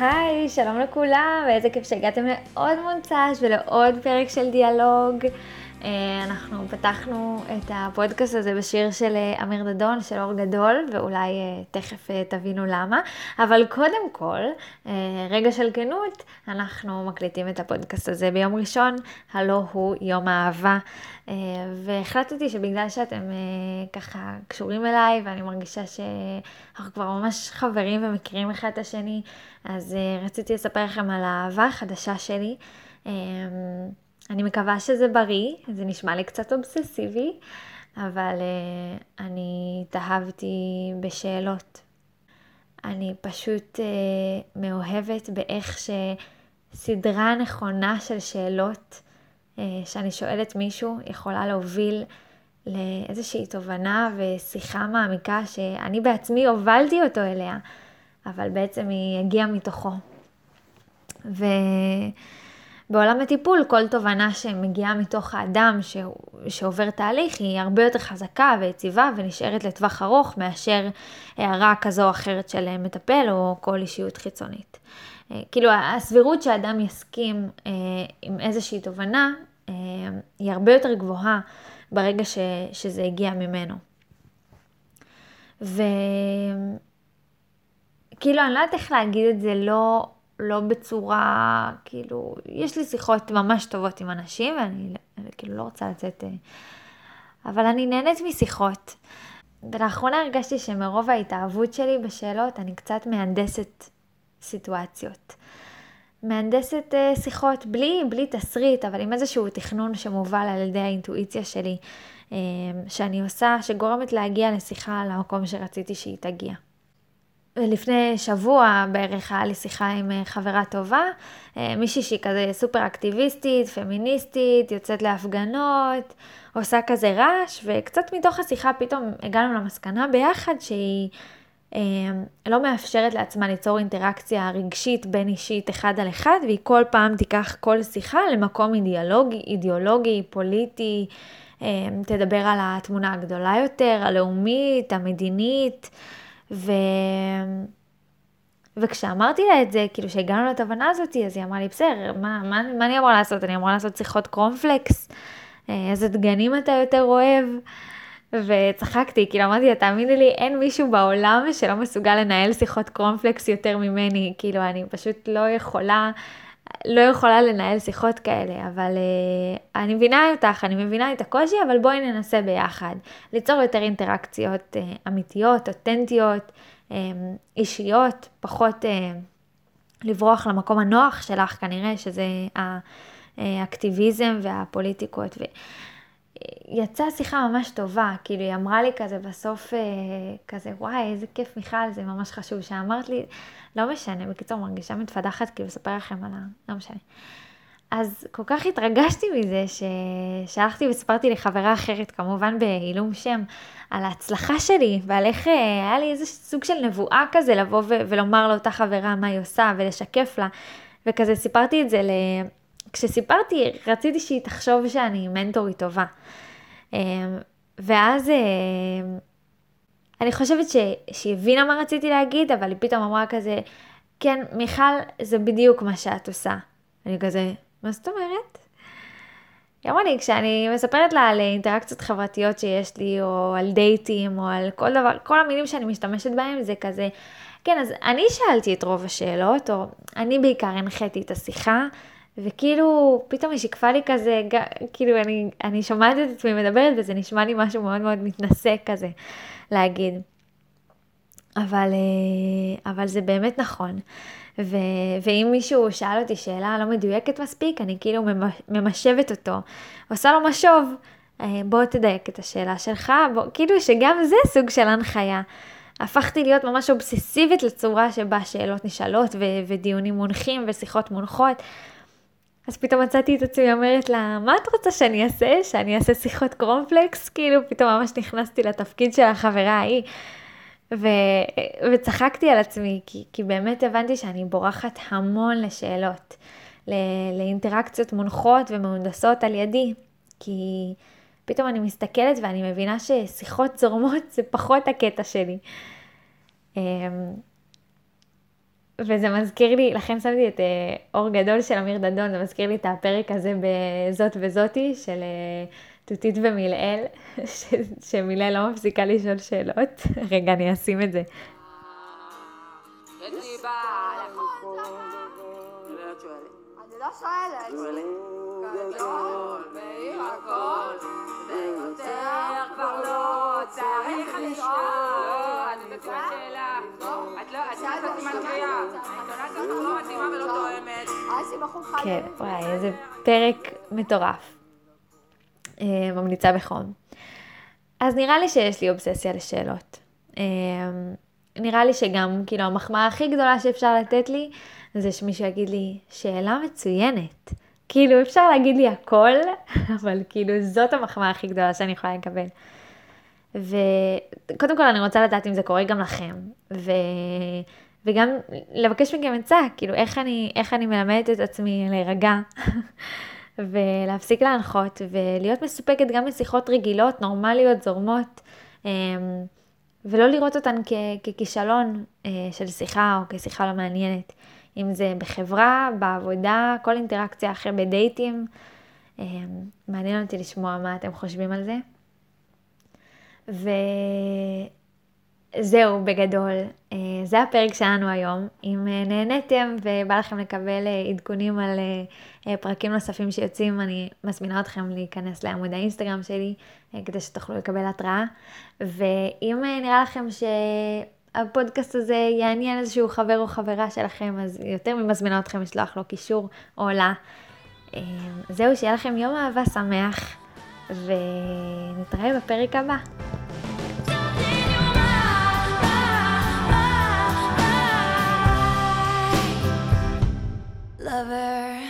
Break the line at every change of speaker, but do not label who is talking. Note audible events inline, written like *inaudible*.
היי, שלום לכולם, ואיזה כיף שהגעתם לעוד מונצ'ש ולעוד פרק של דיאלוג. אה, אנחנו פתחנו את הפודקאסט הזה בשיר של אה, אמיר דדון, של אור גדול, ואולי אה, תכף תבינו למה. אבל קודם כל, רגע של כנות, אנחנו מקליטים את הפודקאסט הזה ביום ראשון, הלא הוא יום האהבה. והחלטתי שבגלל שאתם ככה קשורים אליי, ואני מרגישה שאנחנו כבר ממש חברים ומכירים אחד את השני, אז רציתי לספר לכם על האהבה החדשה שלי. אני מקווה שזה בריא, זה נשמע לי קצת אובססיבי, אבל uh, אני התאהבתי בשאלות. אני פשוט uh, מאוהבת באיך שסדרה נכונה של שאלות uh, שאני שואלת מישהו יכולה להוביל לאיזושהי תובנה ושיחה מעמיקה שאני בעצמי הובלתי אותו אליה, אבל בעצם היא הגיעה מתוכו. ו... בעולם הטיפול כל תובנה שמגיעה מתוך האדם ש... שעובר תהליך היא הרבה יותר חזקה ויציבה ונשארת לטווח ארוך מאשר הערה כזו או אחרת של מטפל או כל אישיות חיצונית. אה, כאילו הסבירות שאדם יסכים אה, עם איזושהי תובנה אה, היא הרבה יותר גבוהה ברגע ש... שזה הגיע ממנו. וכאילו אני לא יודעת איך להגיד את זה לא לא בצורה, כאילו, יש לי שיחות ממש טובות עם אנשים, ואני כאילו לא רוצה לצאת, אה, אבל אני נהנית משיחות. ולאחרונה הרגשתי שמרוב ההתאהבות שלי בשאלות, אני קצת מהנדסת סיטואציות. מהנדסת uh, שיחות בלי, בלי תסריט, אבל עם איזשהו תכנון שמובל על ידי האינטואיציה שלי, uh, שאני עושה, שגורמת להגיע לשיחה למקום שרציתי שהיא תגיע. לפני שבוע בערך היה לי שיחה עם אה, חברה טובה, אה, מישהי שהיא כזה סופר אקטיביסטית, פמיניסטית, יוצאת להפגנות, עושה כזה רעש, וקצת מתוך השיחה פתאום הגענו למסקנה ביחד שהיא אה, לא מאפשרת לעצמה ליצור אינטראקציה רגשית בין אישית אחד על אחד, והיא כל פעם תיקח כל שיחה למקום אידיאולוגי, אידיאולוגי פוליטי, אה, תדבר על התמונה הגדולה יותר, הלאומית, המדינית. ו... וכשאמרתי לה את זה, כאילו שהגענו לתובנה הזאת, אז היא אמרה לי, בסדר, מה, מה, מה אני אמורה לעשות? אני אמורה לעשות שיחות קרונפלקס? אה, איזה דגנים אתה יותר אוהב? וצחקתי, כאילו אמרתי לה, תאמיני לי, אין מישהו בעולם שלא מסוגל לנהל שיחות קרונפלקס יותר ממני, כאילו אני פשוט לא יכולה, לא יכולה לנהל שיחות כאלה, אבל uh, אני מבינה אותך, אני מבינה את הקושי, אבל בואי ננסה ביחד. ליצור יותר אינטראקציות uh, אמיתיות, אותנטיות, um, אישיות, פחות uh, לברוח למקום הנוח שלך כנראה, שזה האקטיביזם והפוליטיקות. ו... יצאה שיחה ממש טובה, כאילו היא אמרה לי כזה בסוף, אה, כזה וואי איזה כיף מיכל, זה ממש חשוב שאמרת לי, לא משנה, בקיצור מרגישה מתפתחת, כאילו לספר לכם על ה... לא משנה. אז כל כך התרגשתי מזה ששלחתי וסיפרתי לחברה אחרת, כמובן בעילום שם, על ההצלחה שלי ועל איך אה, היה לי איזה סוג של נבואה כזה לבוא ולומר לאותה חברה מה היא עושה ולשקף לה. וכזה סיפרתי את זה. כשסיפרתי, רציתי שהיא תחשוב שאני מנטורית טובה. אמ, ואז אמ, אני חושבת ש... שהיא הבינה מה רציתי להגיד, אבל היא פתאום אמרה כזה, כן, מיכל, זה בדיוק מה שאת עושה. אני כזה, מה זאת אומרת? היא אמרה לי, כשאני מספרת לה על אינטראקציות חברתיות שיש לי, או על דייטים, או על כל דבר, כל המילים שאני משתמשת בהם, זה כזה, כן, אז אני שאלתי את רוב השאלות, או אני בעיקר הנחיתי את השיחה, וכאילו, פתאום היא שיקפה לי כזה, כאילו, אני, אני שומעת את עצמי מדברת, וזה נשמע לי משהו מאוד מאוד מתנשא כזה להגיד. אבל, אה, אבל זה באמת נכון. ו, ואם מישהו שאל אותי שאלה לא מדויקת מספיק, אני כאילו ממשבת אותו, עושה לו משוב, אה, בוא תדייק את השאלה שלך, בוא, כאילו שגם זה סוג של הנחיה. הפכתי להיות ממש אובססיבית לצורה שבה שאלות נשאלות ו- ודיונים מונחים ושיחות מונחות. אז פתאום מצאתי את עצמי אומרת לה, מה את רוצה שאני אעשה? שאני אעשה שיחות קרומפלקס? כאילו פתאום ממש נכנסתי לתפקיד של החברה ההיא. ו... וצחקתי על עצמי, כי, כי באמת הבנתי שאני בורחת המון לשאלות, ל... לאינטראקציות מונחות ומהונדסות על ידי, כי פתאום אני מסתכלת ואני מבינה ששיחות זורמות זה פחות הקטע שלי. וזה מזכיר לי, לכן שמתי את אה, אור גדול של אמיר דדון, זה מזכיר לי את הפרק הזה בזאת וזאתי של אה, תותית ומילאל, *laughs* שמילאל לא מפסיקה לשאול שאלות. *laughs* רגע, אני אשים את זה. אני לא שואלת. גדול בעיר הכל, ויותר כבר לא צריך לשאול. כן, וואי, איזה פרק מטורף. ממליצה בחום. אז נראה לי שיש לי אובססיה לשאלות. נראה לי שגם, כאילו, המחמאה הכי גדולה שאפשר לתת לי, זה שמישהו יגיד לי, שאלה מצוינת. כאילו, אפשר להגיד לי הכל, *laughs* אבל כאילו, זאת המחמאה הכי גדולה שאני יכולה לקבל. וקודם כל, אני רוצה לדעת אם זה קורה גם לכם. ו... וגם לבקש מכם עצה, כאילו, איך אני, איך אני מלמדת את עצמי להירגע, *laughs* ולהפסיק להנחות, ולהיות מסופקת גם בשיחות רגילות, נורמליות, זורמות. אמ, ולא לראות אותן כ- ככישלון אה, של שיחה או כשיחה לא מעניינת. אם זה בחברה, בעבודה, כל אינטראקציה אחרת בדייטים. אה, מעניין אותי לשמוע מה אתם חושבים על זה. וזהו בגדול, אה, זה הפרק שלנו היום. אם אה, נהניתם ובא לכם לקבל אה, עדכונים על פרקים נוספים שיוצאים, אני מזמינה אתכם להיכנס לעמוד האינסטגרם שלי, כדי שתוכלו לקבל התראה. ואם נראה לכם שהפודקאסט הזה יעניין איזשהו חבר או חברה שלכם, אז יותר ממזמינה אתכם לשלוח לו קישור או לה. זהו, שיהיה לכם יום אהבה שמח, ונתראה בפרק הבא. Lover